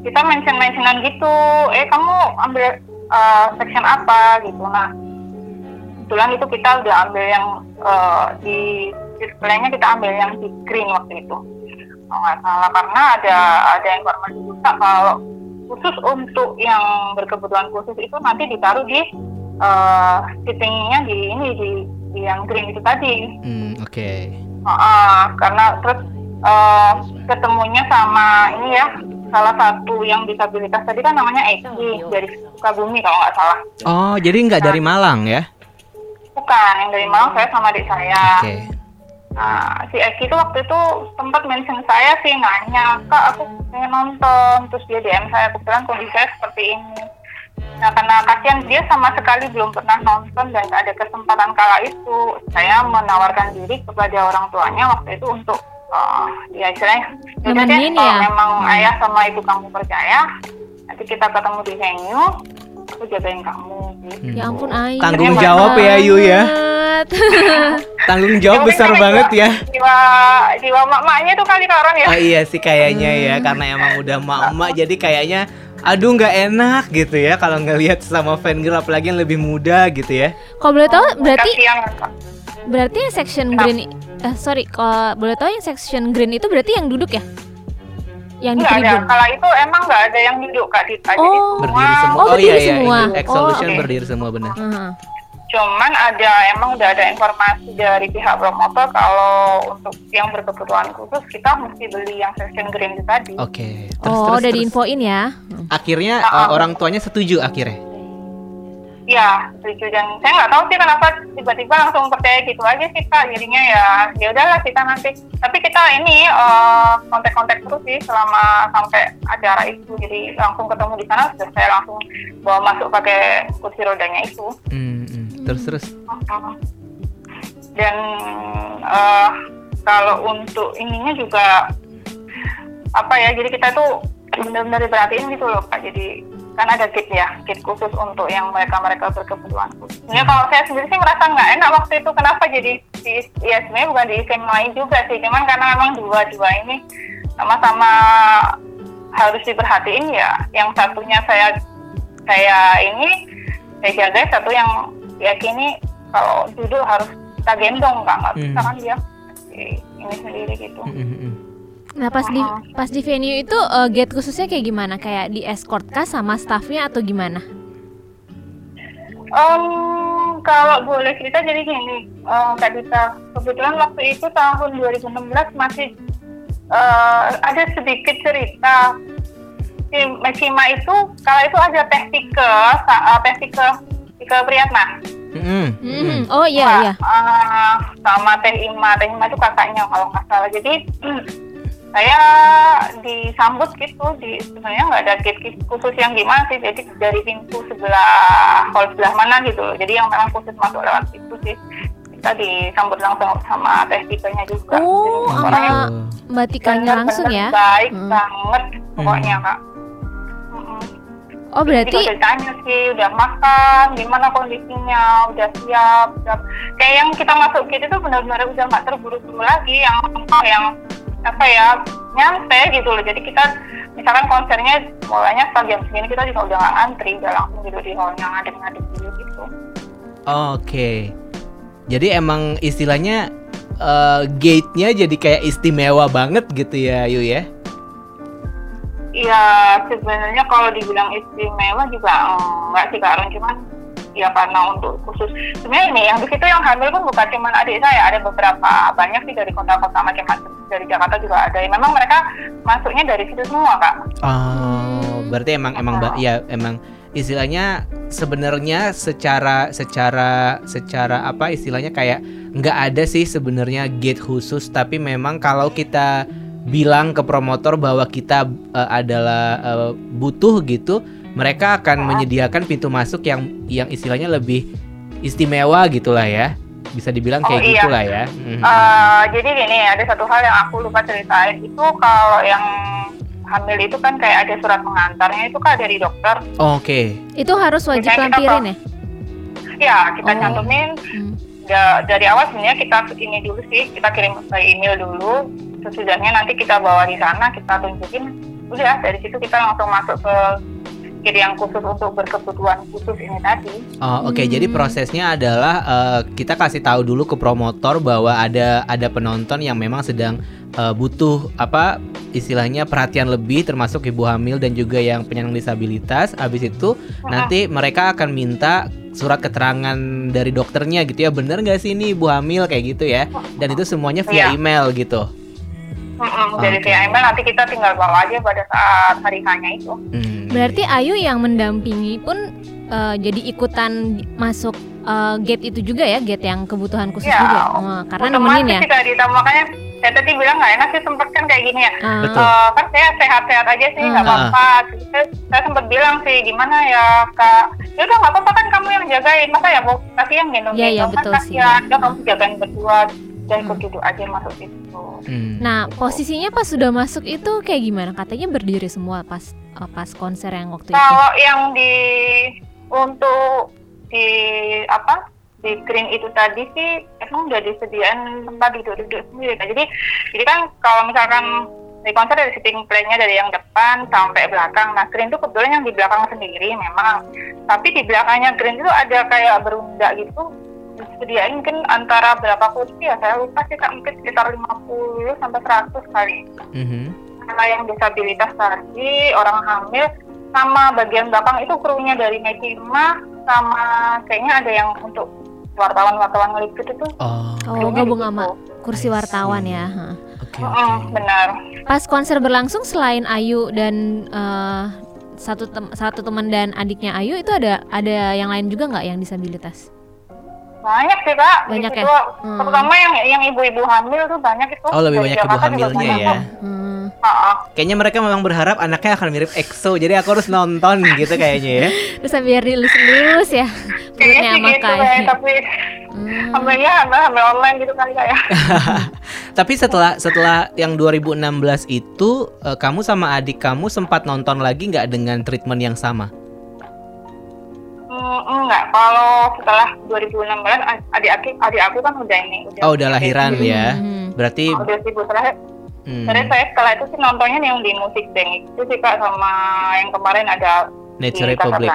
kita mention-mentionan gitu eh kamu ambil uh, section apa? Gitu. Nah kebetulan itu kita udah ambil yang uh, di displaynya kita ambil yang di green waktu itu. Kalau nggak salah karena ada ada informasi juga kalau khusus untuk yang berkebutuhan khusus itu nanti ditaruh di uh, di ini di, di yang green itu tadi Mm, Oke. Ah, karena terus eh, ketemunya sama ini ya salah satu yang disabilitas tadi kan namanya Eki dari Sukabumi kalau nggak salah. Oh, jadi nggak dari Malang ya? Bukan yang dari Malang saya sama adik saya. Oke. Nah, si Eki itu waktu itu sempat mention saya sih nanya, kak aku pengen nonton, terus dia DM saya kebetulan kondisi saya seperti ini. Nah karena kasihan dia sama sekali belum pernah nonton dan ada kesempatan kala itu, saya menawarkan diri kepada orang tuanya waktu itu untuk uh, ya istilahnya, "Yaudah deh, kalau ya?" memang Hmm. ayah sama ibu kamu percaya, nanti kita ketemu di venue, aku jagain kamu. Gitu. Ya ampun Ayu. Tanggung Ternyata jawab ya Ayu ya. Tanggung Ya, jawab besar banget jiwa- ya. Jiwa jiwa mak-maknya tuh kali Kak Ron ya. Oh iya sih kayaknya ya karena emang udah emak-emak jadi kayaknya aduh nggak enak gitu ya kalau ngelihat sama fan girl apalagi yang lebih muda gitu ya. Kalau boleh tahu berarti Kasihan, Kak. berarti yang section green eh sorry kalau boleh tahu yang section green itu berarti yang duduk ya? Yang di tribun. Kala itu emang nggak ada yang duduk Kak Dita. Jadi Oh. Berdiri semua. Oh, berdiri iya semua. ini Exolution Oh, berdiri semua benar. Heeh. Cuman ada emang udah ada informasi dari pihak promotor kalau untuk yang berkebutuhan khusus kita mesti beli yang section green itu tadi. Oke. Terus Oh, terus, udah terus. diinfoin ya. Akhirnya Ah, ah. uh, orang tuanya setuju akhirnya. Iya, setuju dan saya nggak tahu sih kenapa tiba-tiba langsung percaya gitu aja sih Kak. Jadinya ya ya udahlah kita nanti. Tapi kita ini eh, kontak-kontak terus sih selama sampai acara itu. Jadi langsung ketemu di sana sudah saya langsung bawa masuk pakai kursi rodanya itu. Hmm, hmm. Terus terus. Dan eh, kalau untuk ininya juga apa ya? Jadi kita tuh benar-benar diperhatiin gitu loh kak. Jadi kan ada kit ya, kit khusus untuk yang mereka-mereka berkebutuhan khusus. Sebenarnya kalau saya sendiri sih merasa nggak enak waktu itu. Kenapa jadi di, ya sebenarnya bukan di event lain juga sih. Cuman karena memang dua-dua ini sama-sama harus diperhatiin ya. Yang satunya saya saya ini saya jaga, satu yang yakini kalau duduk harus kita gendong kak nggak bisa Hmm. kan dia Di- ini sendiri gitu Hmm, hmm, hmm. Nah pas di pas di venue itu eh, gate khususnya kayak gimana? Kayak di escort kah sama staffnya atau gimana? Em, kalau boleh cerita jadi gini eh, kak Dita kebetulan waktu itu tahun 2016 masih eh, ada sedikit cerita si Mekima itu kalau itu ada teh tike sa- tike Priyatna Hmm, hmm, Hmm. hmm. Oh iya Wah, iya. eh, sama Teh Ima, Teh Ima itu kakaknya kalau nggak salah. Jadi saya disambut gitu, di sebenarnya nggak ada gate khusus yang gimana sih. Jadi dari pintu sebelah hall sebelah mana gitu loh. Jadi yang memang khusus masuk lewat itu sih. Kita disambut langsung sama Teh Tikanya juga. Oh, sama Mbak Tikanya langsung ya? Baik Hmm. banget pokoknya kak. Oh Jadi berarti udah tanya sih, udah makan, gimana kondisinya, udah siap, udah kayak yang kita masuk gitu tuh benar-benar udah nggak terburu-buru lagi, yang yang apa ya nyantai gitu loh. Jadi kita misalkan konsernya mulainya setelah jam segini kita juga udah nggak antri, udah langsung gitu di hall yang ngadep-ngadep dulu gitu. Oke. Jadi emang istilahnya uh, gate-nya jadi kayak istimewa banget gitu ya, Yu ya? Iya, sebenarnya kalau dibilang istimewa juga enggak sih Kak Aaron, cuman ya karena untuk khusus sebenarnya ini yang di situ yang hamil pun bukan cuma adik saya ada beberapa banyak sih dari kota-kota macam-macam dari Jakarta juga ada. Memang mereka masuknya dari situ semua kak. Oh berarti emang emang oh. ya emang istilahnya sebenarnya secara secara secara apa istilahnya kayak nggak ada sih sebenarnya gate khusus. Tapi memang kalau kita bilang ke promotor bahwa kita uh, adalah uh, butuh gitu mereka akan menyediakan pintu masuk yang yang istilahnya lebih istimewa gitulah ya bisa dibilang kayak oh, iya. gitulah ya. Mm-hmm. Uh, jadi gini ada satu hal yang aku lupa ceritain itu kalau yang hamil itu kan kayak ada surat pengantarnya itu kan dari dokter. Oh, Oke. Okay. Itu harus wajib lampirin ya? Ya kita oh. cantumin. Hmm. Da, dari awal sebenarnya kita ini dulu sih kita kirim email dulu. Sesudahnya nanti kita bawa di sana kita tunjukin. Udah dari situ kita langsung masuk ke kiri yang khusus untuk berkebutuhan khusus ini tadi. Oh, oke. Okay. Hmm. Jadi prosesnya adalah uh, kita kasih tahu dulu ke promotor bahwa ada ada penonton yang memang sedang uh, butuh apa istilahnya perhatian lebih termasuk ibu hamil dan juga yang penyandang disabilitas. Habis itu uh-huh. nanti mereka akan minta surat keterangan dari dokternya gitu ya. Bener nggak sih ini ibu hamil kayak gitu ya? Dan itu semuanya via yeah. email gitu. Mm-mm, okay. via email nanti kita tinggal bawa aja pada saat hari hanya itu. Hmm. Berarti Ayu yang mendampingi pun uh, jadi ikutan masuk uh, gate itu juga ya, gate yang kebutuhan khusus ya, juga. Oh, karena nemenin ya. Sih, tadi makanya saya tadi bilang nggak enak sih sempet kan kayak gini ya. Uh. Uh, kan saya sehat-sehat aja sih nggak uh. apa-apa. Saya, saya sempat bilang sih gimana ya kak. Ya udah nggak apa-apa kan kamu yang jagain. Masa ya bu kasih yang gendong Iya iya betul sih. Ya, udah kamu jagain berdua dan ikut duduk aja masuk itu. Hmm. Nah, posisinya pas sudah masuk itu kayak gimana? Katanya berdiri semua pas uh, pas konser yang waktu Kalau itu. Kalau yang di untuk di apa? di green itu tadi sih emang udah disediakan tempat duduk-duduk sendiri. Nah, jadi jadi kan kalau misalkan di konser dari sitting plan-nya dari yang depan sampai belakang. Nah, green itu kebetulan yang di belakang sendiri memang. Tapi di belakangnya green itu ada kayak berunda gitu disediain mungkin antara berapa kursi ya? Saya lupa sih kak. Mungkin sekitar 50 sampai 100 kali. Mm-hmm. karena yang disabilitas tadi orang hamil sama bagian belakang itu krunya dari Medima sama kayaknya ada yang untuk wartawan-wartawan ngeliput itu. Oh, oh gabung sama kursi wartawan ya okay, okay. benar. Pas konser berlangsung selain Ayu dan uh, satu tem satu teman dan adiknya Ayu itu ada ada yang lain juga nggak yang disabilitas banyak sih kak. Banyak ya. Hmm. Terutama yang yang ibu-ibu hamil tuh banyak itu. Oh lebih banyak ibu hamilnya ya. Hmm. Kayaknya mereka memang berharap anaknya akan mirip EXO, jadi aku harus nonton gitu kayaknya ya. Terus biar dilus-lus ya. Kayaknya sih gitu ya, tapi hmm. hamilnya hamil, hamil online gitu kali ya. tapi setelah setelah yang 2016 itu, uh, kamu sama adik kamu sempat nonton lagi nggak dengan treatment yang sama? Mm, enggak, kalau setelah 2016 adik aku adik aku kan udah ini udah Oh, udah lahiran ya. Hmm. Berarti oh, udah sibuk terakhir. Hmm. Jadi saya setelah itu sih nontonnya yang di musik bank itu sih Kak sama yang kemarin ada Nature Republic.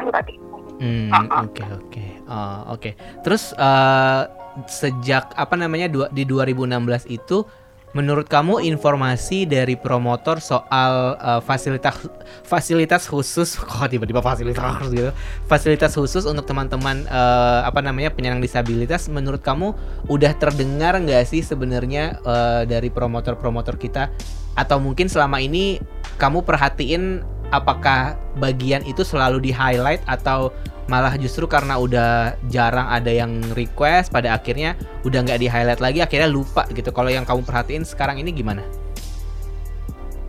Hmm, oke oke. Oh, oke. Terus uh, sejak apa namanya dua, di 2016 itu menurut kamu informasi dari promotor soal uh, fasilitas fasilitas khusus kok tiba-tiba fasilitas gitu fasilitas khusus untuk teman-teman uh, apa namanya penyandang disabilitas menurut kamu udah terdengar nggak sih sebenarnya uh, dari promotor-promotor kita? Atau mungkin selama ini kamu perhatiin apakah bagian itu selalu di highlight atau malah justru karena udah jarang ada yang request pada akhirnya udah nggak di highlight lagi akhirnya lupa gitu kalau yang kamu perhatiin sekarang ini gimana?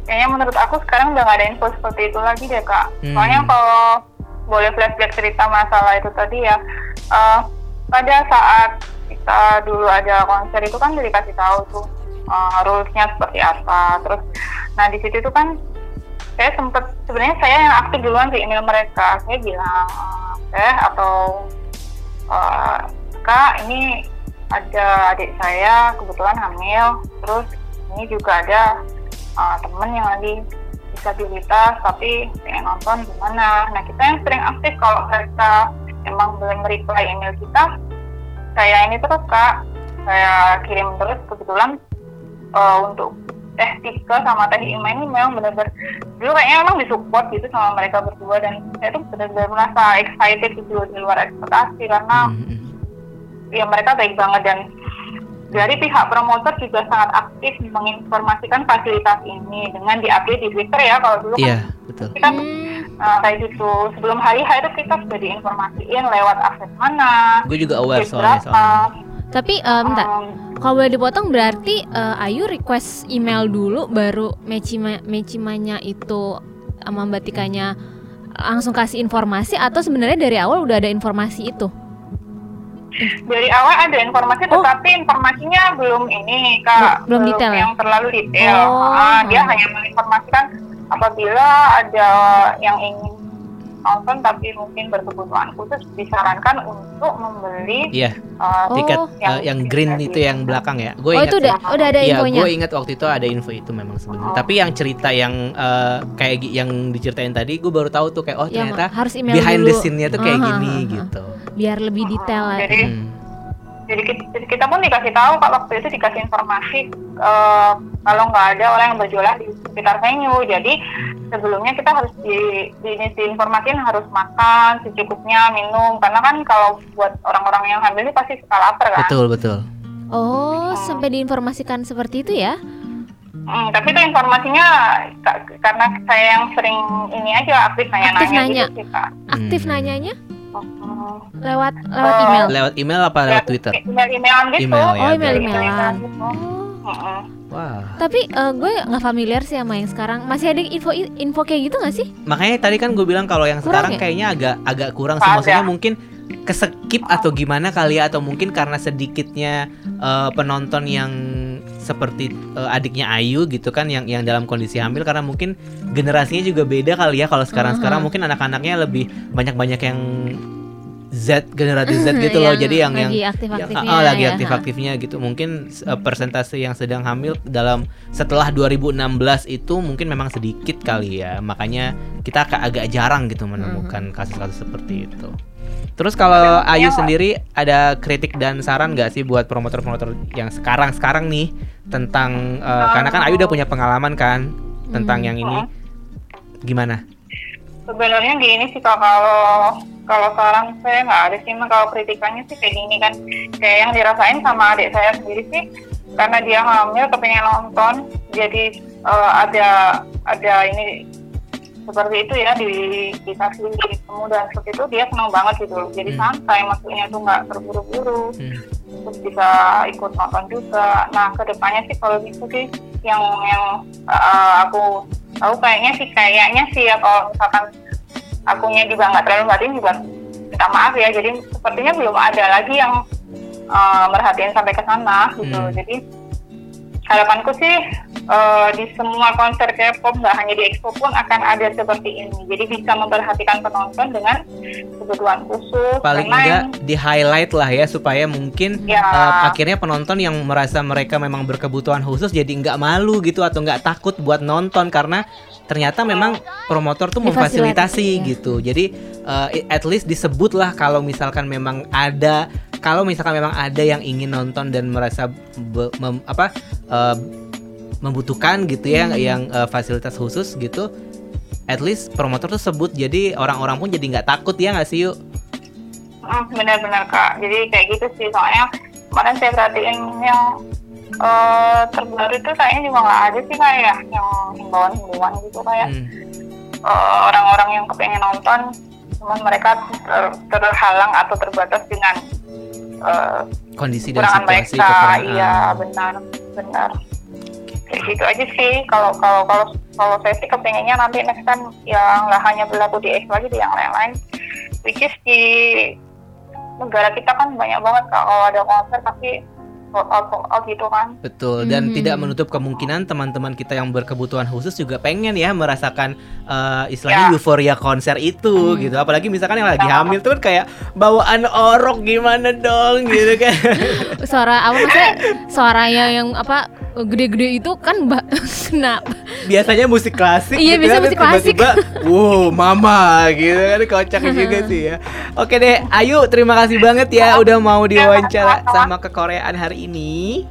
Kayaknya menurut aku sekarang udah nggak ada info seperti itu lagi deh kak. Hmm. Soalnya kalau boleh flashback cerita masalah itu tadi ya, uh, pada saat kita dulu ada konser itu kan dikasih tahu tuh uh, rulesnya seperti apa. Terus, nah di situ tuh kan saya sempet sebenarnya saya yang aktif duluan di email mereka. Saya bilang teh atau uh, kak ini ada adik saya kebetulan hamil terus ini juga ada uh, temen yang lagi disabilitas tapi pengen nonton gimana. Nah kita yang sering aktif kalau mereka emang belum reply email kita saya ini terus kak. Saya kirim terus kebetulan uh, untuk teh Tika sama teh Ima ini memang benar-benar dulu kayaknya memang disupport gitu sama mereka berdua dan saya tuh benar-benar merasa excited gitu di luar ekspektasi karena Hmm, ya mereka baik banget dan dari pihak promotor juga sangat aktif menginformasikan fasilitas ini dengan diupdate di Twitter ya kalau dulu Iya, kan betul. kita Hmm. uh, kayak gitu sebelum hari H itu kita sudah diinformasiin lewat akses mana Gue juga aware soalnya soalnya. Tapi eh, bentar, Um, kalau boleh dipotong berarti eh, Ayu request email dulu baru Mechima Mechimanya itu sama Mbak Tikanya langsung kasih informasi atau sebenarnya dari awal udah ada informasi itu? dari awal ada informasi Oh. tetapi informasinya belum ini kak Belum detail ya? yang terlalu detail Oh. Ah, dia hanya menginformasikan apabila ada yang ingin nonton tapi mungkin berkebutuhan khusus disarankan untuk membeli Iya, uh, Oh. tiket yang eh, yang green itu yang belakang ya. Gue Oh ingat itu udah udah ada Iya, infonya. gue ingat waktu itu ada info itu memang sebenarnya. Oh. Tapi yang cerita yang eh, kayak yang diceritain tadi, gue baru tahu tuh kayak oh Yang ternyata harus email behind dulu. the scene-nya tuh kayak Aha, gini aha. gitu. Biar lebih detail lah. jadi Hmm. Jadi kita, pun dikasih tahu kak waktu itu dikasih informasi eh, kalau nggak ada orang yang berjualan di sekitar venue jadi sebelumnya kita harus di, di, diinformasin harus makan secukupnya minum karena kan kalau buat orang-orang yang hamil ini pasti suka lapar kan Betul betul. Oh, sampai diinformasikan seperti itu ya? Hmm, tapi itu informasinya ka- karena saya yang sering ini aja aktif nanya-nanya Aktif nanya. gitu sih kak Aktif Hmm. nanyanya Lewat lewat Oh. email. Lewat email apa lewat Twitter? email-emailan gitu Email ya, Oh, email-emailan. Email-emailan gitu. Oh. Wah. Tapi eh, gue nggak familiar sih sama yang sekarang. Masih ada info info kayak gitu nggak sih? Makanya tadi kan gue bilang kalau yang Kurang sekarang ya? kayaknya agak agak kurang sih. Maksudnya mungkin keskip atau gimana kali ya atau mungkin karena sedikitnya eh, penonton yang seperti eh, adiknya Ayu gitu kan yang yang dalam kondisi hamil karena mungkin generasinya juga beda kali ya kalau sekarang sekarang Aha. mungkin anak-anaknya lebih banyak-banyak yang Z generasi Z gitu loh. jadi yang yang lagi yang aktif-aktifnya ah, ah, lagi ya, aktif-aktifnya gitu. Mungkin eh, persentase yang sedang hamil dalam setelah 2016 itu mungkin memang sedikit kali ya. Makanya kita agak agak jarang gitu menemukan kasus-kasus seperti itu. Terus kalau Ayu sendiri ada kritik dan saran nggak sih buat promotor-promotor yang sekarang-sekarang nih tentang eh, karena kan Ayu udah punya pengalaman kan tentang Hmm. yang ini. Gimana? Sebenarnya gini sih kalau kalau sekarang saya nggak ada sih kalau kritikannya sih kayak gini kan kayak yang dirasain sama adik saya sendiri sih karena dia hamil kepengen nonton jadi eh, ada ada ini seperti itu ya di dikasih ketemu dan seperti itu dia senang banget gitu jadi Hmm. santai maksudnya tuh nggak terburu-buru Hmm. terus bisa ikut nonton juga. Nah ke depannya sih kalau gitu sih yang yang uh, aku tahu kayaknya sih kayaknya sih ya kalau misalkan akunya juga nggak terlalu merhatiin juga minta maaf ya. Jadi sepertinya belum ada lagi yang uh, merhatiin sampai ke sana gitu. Hmm. Jadi harapanku sih uh, di semua konser K-pop nggak hanya di Expo pun akan ada seperti ini. Jadi bisa memperhatikan penonton dengan kebutuhan khusus. paling karena enggak di highlight lah ya supaya mungkin Ya. eh, akhirnya penonton yang merasa mereka memang berkebutuhan khusus jadi nggak malu gitu atau nggak takut buat nonton karena ternyata memang promotor tuh memfasilitasi Difasilitasi, ya. gitu jadi eh, at least disebut lah kalau misalkan memang ada kalau misalkan memang ada yang ingin nonton dan merasa be- mem- apa eh, membutuhkan gitu ya Hmm. yang eh, fasilitas khusus gitu at least promotor tuh sebut jadi orang-orang pun jadi nggak takut ya nggak sih yuk Hmm, benar-benar kak. Jadi kayak gitu sih. Soalnya kemarin saya perhatiin yang eh, terbaru itu kayaknya juga nggak ada sih kayak ya, yang himbauan-himbauan gitu kayak Hmm. eh, orang-orang yang kepengen nonton, cuman mereka ter- terhalang atau terbatas dengan eh, kondisi dan situasi mereka. kekurangan. Iya benar, benar. Kayak gitu aja sih. Kalau kalau kalau kalau saya sih kepengennya nanti next time yang nggak hanya berlaku di X lagi di yang lain-lain, which is di negara kita kan banyak banget kalau ada konser pasti out, sold out gitu kan. Betul dan Mhm. tidak menutup kemungkinan teman-teman kita yang berkebutuhan khusus juga pengen ya merasakan eh, istilahnya Ya. euforia konser itu Hmm. gitu. Apalagi misalkan yang lagi Ya. hamil tuh kan kayak bawaan orok gimana dong gitu kan. Suara apa maksudnya? Suaranya yang apa gede-gede itu kan mbak kenapa biasanya musik klasik Iya, gitu biasa kan, musik klasik. tiba-tiba wow mama gitu kan kocak juga sih ya. Oke deh Ayu terima kasih banget ya udah mau diwawancara sama kekoreaan hari ini.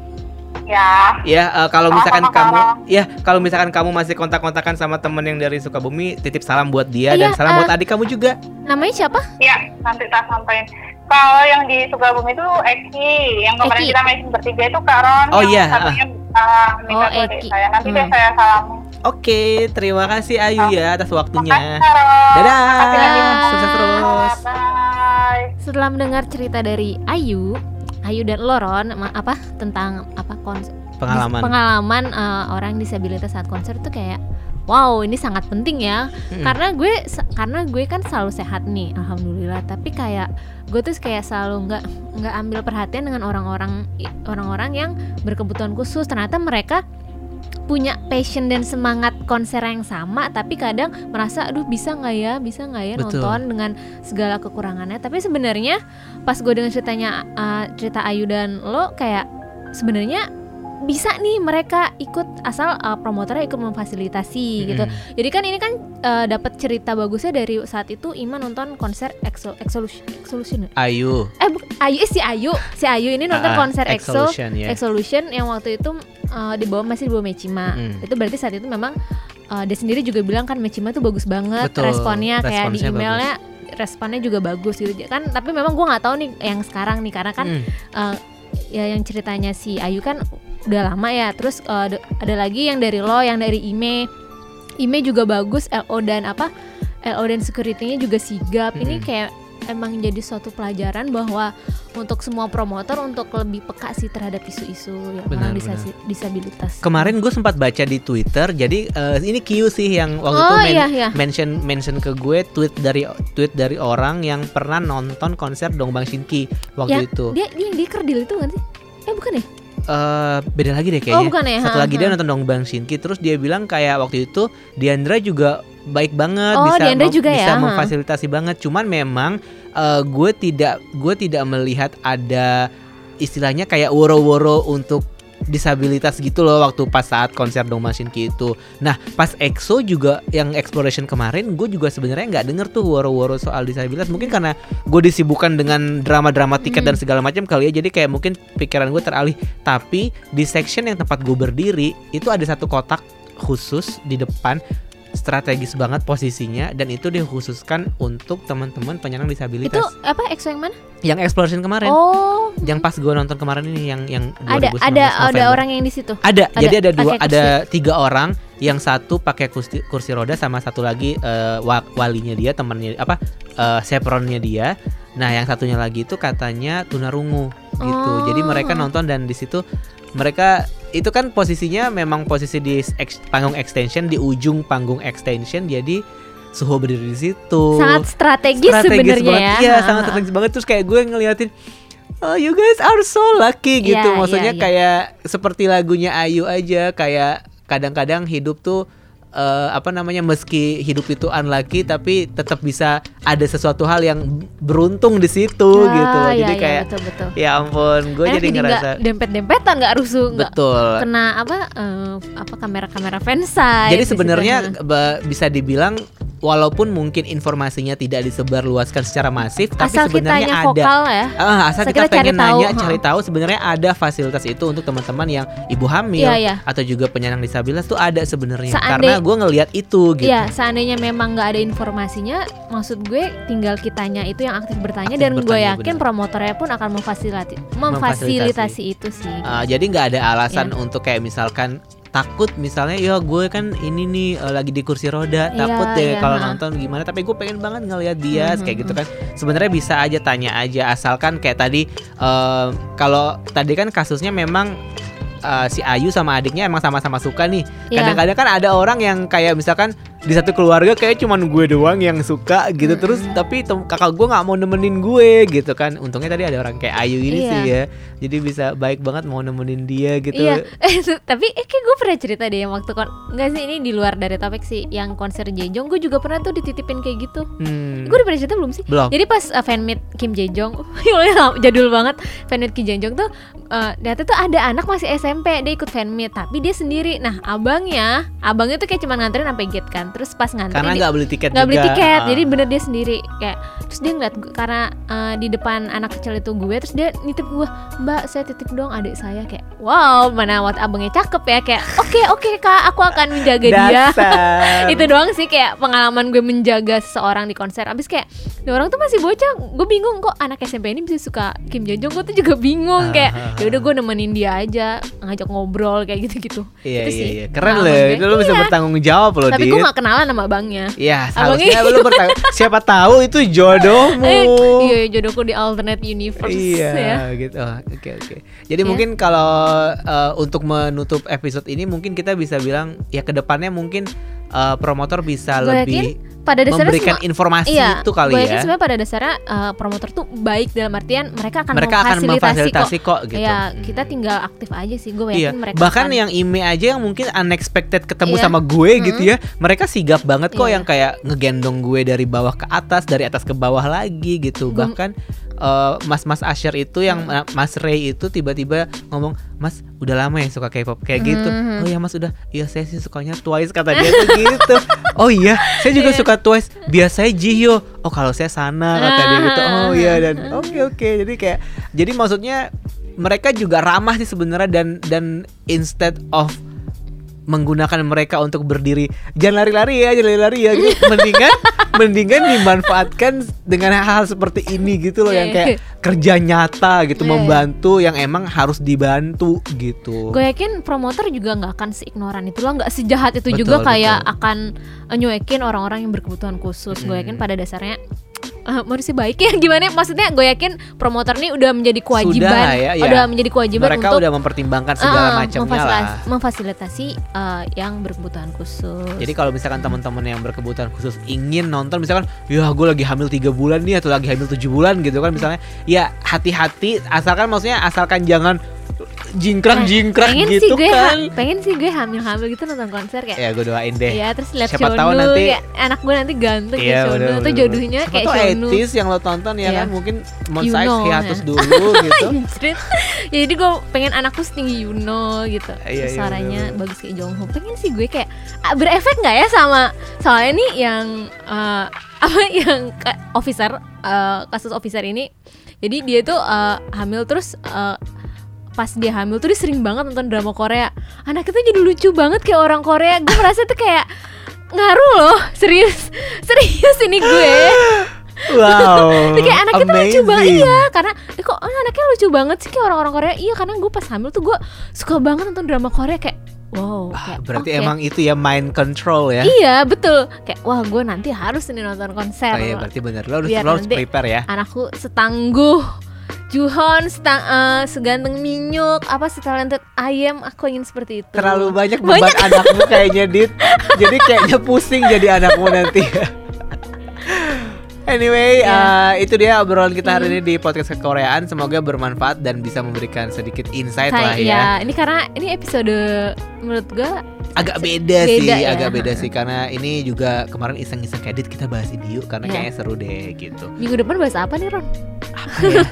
Ya. ya eh, kalau misalkan Sama-sama, kamu ya kalau misalkan kamu masih kontak-kontakan sama temen yang dari Sukabumi titip salam buat dia dan Iya, salam eh, buat adik kamu juga. namanya siapa? Ya, nanti tak sampaikan. Kalau yang di Sukabumi itu Eki, yang kemarin Eki. kita main bertiga itu Kak Ron. Oh, yang iya, Satunya uh, minta Oh, Eki. saya. Nanti deh Hmm. saya salamin. oke terima kasih Ayu ya atas waktunya Makasih. Dadah. Makasih lagi. Sukses terus. Bye. setelah mendengar cerita dari Ayu Ayu dan Loron apa tentang apa konser pengalaman pengalaman eh, orang disabilitas saat konser tuh kayak wow ini sangat penting ya. Mm-mm. karena gue karena gue kan selalu sehat nih alhamdulillah. Tapi kayak gue tuh kayak selalu nggak nggak ambil perhatian dengan orang-orang orang-orang yang berkebutuhan khusus. Ternyata mereka punya passion dan semangat konser yang sama tapi kadang merasa aduh bisa nggak ya? Bisa nggak ya Betul. nonton dengan segala kekurangannya? Tapi sebenarnya pas gue dengar ceritanya uh, cerita Ayu dan lo kayak sebenarnya bisa nih mereka ikut asal uh, promotornya ikut memfasilitasi gitu Mm-mm. jadi kan ini kan uh, dapat cerita bagusnya dari saat itu Ima nonton konser Exo Exolution Exolution ya? Ayu eh bu- Ayu eh, si Ayu si Ayu ini nonton Ah, konser Exo Exolution. Exolution yang waktu itu uh, di bawah masih di bawah Mechima Mm. itu berarti saat itu memang uh, dia sendiri juga bilang kan Mechima tuh bagus banget Betul, responnya kayak di emailnya responnya juga bagus gitu kan tapi memang gua nggak tahu nih yang sekarang nih karena kan Mm. uh, ya yang ceritanya si Ayu kan udah lama ya. Terus uh, ada- lagi yang dari lo yang dari Ime. Ime juga bagus LO dan apa LO dan security-nya juga sigap. Ini Mm-mm. kayak emang jadi suatu pelajaran bahwa untuk semua promotor untuk lebih peka sih terhadap isu-isu yang Benar, orang disasi- disabilitas. Kemarin gue sempat baca di Twitter, jadi eh, ini Q sih yang waktu oh itu men- iya iya. mention mention ke gue tweet dari tweet dari orang yang pernah nonton konser Dongbang Shinki waktu Ya, itu. dia dia yang di kerdil itu kan sih? Eh bukan ya Eh, beda lagi deh oh kayaknya. bukan ya Satu Ha, lagi ha. dia nonton Dongbang Shinki, terus dia bilang kayak waktu itu Diandra juga baik banget, Oh, bisa Diandra mem- juga bisa ya, ha. memfasilitasi banget. Cuman memang eh, gue tidak gue tidak melihat ada istilahnya kayak woro-woro untuk disabilitas gitu loh waktu pas saat konser Dong Shinki itu. Nah pas EXO juga yang exploration kemarin gue juga sebenarnya nggak denger tuh woro-woro soal disabilitas mungkin karena gue disibukkan dengan drama-drama tiket Hmm. dan segala macam kali ya jadi kayak mungkin pikiran gue teralih tapi di section yang tempat gue berdiri itu ada satu kotak khusus di depan strategis banget posisinya dan itu dikhususkan untuk teman-teman penyandang itu disabilitas apa EXO yang mana yang exploration kemarin oh yang pas gue nonton kemarin ini yang yang ada 2019 ada ada November. orang yang di situ Ada, Ada, jadi ada dua, ada tiga orang, yang satu pakai kursi, kursi roda sama satu lagi wa- walinya dia, temannya apa, eh, sepronnya dia. Nah, yang satunya lagi itu katanya tunarungu gitu. Oh. Jadi mereka nonton dan di situ mereka itu kan posisinya memang posisi di ex- panggung extension di ujung panggung extension, jadi suhu berdiri di situ. sangat strategis, sebenarnya banget. ya Iya, sangat strategis banget terus kayak gue ngeliatin Oh, you guys are so lucky gitu. Iya, Maksudnya iya, iya. kayak seperti lagunya Ayu aja kayak kadang-kadang hidup tuh eh, apa namanya meski hidup itu unlucky tapi tetap bisa ada sesuatu hal yang beruntung di situ Ah, gitu loh. iya, Jadi iya, kayak betul betul ya ampun, gue jadi ngerasa dempet-dempetan nggak rusuh nggak kena apa eh, apa kamera-kamera fansite Jadi sebenarnya ba- bisa dibilang walaupun mungkin informasinya tidak disebarluaskan secara masif tapi asal sebenarnya kitanya ada vokal ya Ah, asal kita, kita cari pengen tahu, nanya, ha. cari tahu sebenarnya ada fasilitas itu untuk teman-teman yang ibu hamil Iya, iya. atau juga penyandang disabilitas tuh ada sebenarnya. Karena gue ngelihat itu gitu. Iya, seandainya memang nggak ada informasinya, maksud gue tinggal kitanya itu yang aktif bertanya Aktif dan gue yakin benar. promotornya pun akan memfasilitasi Memfasilitasi. itu sih. Ah, jadi nggak ada alasan Iya. untuk kayak misalkan takut misalnya ya gue kan ini nih eh, lagi di kursi roda Iya, takut deh iya, kalau ha. nonton gimana tapi gue pengen banget ngelihat dia Mhm, kayak gitu kan sebenarnya bisa aja tanya aja asalkan kayak tadi eh, kalau tadi kan kasusnya memang eh, si Ayu sama adiknya emang sama-sama suka nih Iya. kadang-kadang kan ada orang yang kayak misalkan di satu keluarga kayak cuman gue doang yang suka gitu terus tapi kakak gue nggak mau nemenin gue gitu kan untungnya tadi ada orang kayak Ayu ini Iya. sih ya jadi bisa baik banget mau nemenin dia gitu Iya, eh, tapi eh, kayak gue pernah cerita deh yang waktu kon nggak sih ini di luar dari topik sih yang konser Jejong gue juga pernah tuh dititipin kayak gitu. Hmm. Gue udah pernah cerita belum sih? Belum. Jadi pas uh, fanmeet Kim Jejong, jadul banget fanmeet Kim Jejong tuh uh, ternyata tuh ada anak masih SMP dia ikut fanmeet tapi dia sendiri. Nah abangnya, abangnya tuh kayak cuma nganterin sampai gate kan. Terus pas nganterin karena nggak beli tiket nggak beli tiket Ah. jadi bener dia sendiri. Kayak terus dia ngeliat gue karena uh, di depan anak kecil itu gue terus dia nitip gue mbak saya titip dong adik saya. Kayak wow mana wat abangnya cakep ya. Kayak oke oke kak aku akan menjaga dia. itu doang sih kayak pengalaman gue menjaga seseorang di konser. Abis kayak "Ini orang tuh masih bocah. Gue bingung kok anak SMP ini bisa suka Kim Jong gue tuh juga bingung. Kayak Ah. Ya udah gue nemenin dia aja ngajak ngobrol kayak gitu gitu Iya Itu iya sih iya keren loh itu lo bisa Iya. bertanggung jawab loh tapi gue gak kenalan sama abangnya Iya, Abangnya- seharusnya lu bertanggung siapa tahu itu jodohmu. Eh, iya jodohku di alternate universe Iya, ya. gitu. Oh, Oke, oke. Jadi Ya. mungkin kalau eh, untuk menutup episode ini mungkin kita bisa bilang ya ke depannya mungkin eh, promotor bisa Gue lebih yakin pada dasarnya memberikan semua- informasi Iya, itu kali gue yakin ya. sebenarnya pada dasarnya uh, promotor tuh baik dalam artian mereka akan Mereka akan memfasilitasi memfasilitasi kok, gitu. Iya, Hmm. kita tinggal aktif aja sih. Gue yakin Iya, mereka bahkan akan- yang ime aja yang mungkin unexpected ketemu Iya. sama gue gitu ya, mereka sigap banget kok Iya. yang kayak ngegendong gue dari bawah ke atas, dari atas ke bawah lagi gitu. Gua- Bahkan eh, Mas-mas Asher itu yang eh, Mas Ray itu tiba-tiba ngomong, "Mas, udah lama ya suka K-pop kayak gitu." Mhm. Oh iya, Mas udah. Iya, saya sih sukanya Twice kata dia tuh gitu. Oh iya, saya juga Iya. suka Twice. Biasanya Jihyo. Oh, kalau saya sana kata dia gitu. Oh iya dan Ah. oke oke. Jadi kayak jadi maksudnya mereka juga ramah sih sebenarnya dan dan instead of menggunakan mereka untuk berdiri jangan lari-lari ya jangan lari-lari ya gitu. mendingan mendingan dimanfaatkan dengan hal-hal seperti ini gitu loh yang kayak kerja nyata gitu Iya, iya. membantu yang emang harus dibantu gitu Gue yakin promotor juga nggak akan seignoran itu loh, nggak sejahat itu Betul, juga kayak betul. akan nyuekin orang-orang yang berkebutuhan khusus. Gue yakin Hmm. pada dasarnya eh, manusia baik ya gimana? ya? Maksudnya gue yakin promotor ini udah menjadi kewajiban, Sudah ya, ya. udah menjadi kewajiban mereka untuk udah mempertimbangkan segala eh, macamnya memfasilas- lah memfasilitasi eh, yang berkebutuhan khusus. Jadi kalau misalkan teman-teman yang berkebutuhan khusus ingin nonton misalkan ya gue lagi hamil tiga bulan nih atau lagi hamil tujuh bulan gitu kan misalnya ya hati-hati asalkan maksudnya asalkan jangan jingkrak-jingkrak pengen gitu sih gue ha- kan. pengen sih gue hamil-hamil gitu nonton konser kayak Ya gue doain deh. Iya terus lihat Siapa Shonu tahu nanti- kayak anak gue nanti ganteng Iya, kayak Shonu bener, tuh jodohnya kayak Siapa tahu Shonu etis yang lo tonton ya Iya. kan mungkin You monsaiz know, hiatus ya. dulu gitu. Anjrit. Ya, jadi gue pengen anakku setinggi Yuno gitu Iya, iya, suaranya bagus kayak Jongho pengen sih gue kayak ah, berefek nggak ya sama soalnya nih yang eh, apa yang ka- officer eh, kasus officer ini jadi dia tuh eh, hamil terus eh, pas dia hamil tuh dia sering banget nonton drama Korea. Anak itu jadi lucu banget kayak orang Korea. Gue merasa tuh kayak ngaruh loh. Serius. Serius ini gue. Wow. Tapi kayak anaknya tuh lucu banget. Iya karena eh, kok ah, anaknya lucu banget sih kayak orang-orang Korea? Iya karena gue pas hamil tuh gue suka banget nonton drama Korea. Kayak Wow Ah, kayak, berarti oke. emang itu ya mind control ya. Iya betul. Kayak wah gue nanti harus nih nonton konser. Oh, iya berarti bener. Lo harus, lo harus prepare ya. Anakku setangguh Juhon, setang, eh, seganteng Minyuk, apa setalented Ayem, aku ingin seperti itu. Terlalu banyak beban anakmu kayaknya Dit. Jadi kayaknya pusing jadi anakmu nanti. Anyway, Ya. eh, itu dia obrolan kita hari ini di podcast kekoreaan. Semoga bermanfaat dan bisa memberikan sedikit insight lah Saya, ya. ini karena ini episode menurut gue Agak beda, sih, Beda ya. agak beda sih karena ini juga kemarin iseng-iseng kayak Dit kita bahas ini yuk karena Ya. kayaknya seru deh gitu. minggu depan bahas apa nih Ron? Apa ya?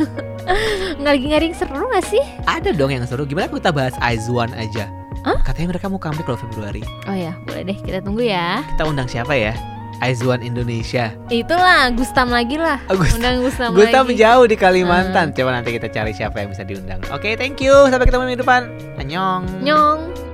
Nggak lagi ngaring seru gak sih? Ada dong yang seru. Gimana kalau kita bahas Aizwan aja? Hah? Katanya mereka mau comeback loh Februari. Oh ya, boleh deh kita tunggu ya. Kita undang siapa ya? Aizwan Indonesia. Itulah Gustam lagi lah. Oh, Gustam. Undang Gustam Gusta lagi. jauh di Kalimantan. Coba nanti kita cari siapa yang bisa diundang. Oke, thank you. Sampai ketemu minggu depan. Annyeong. Nyong.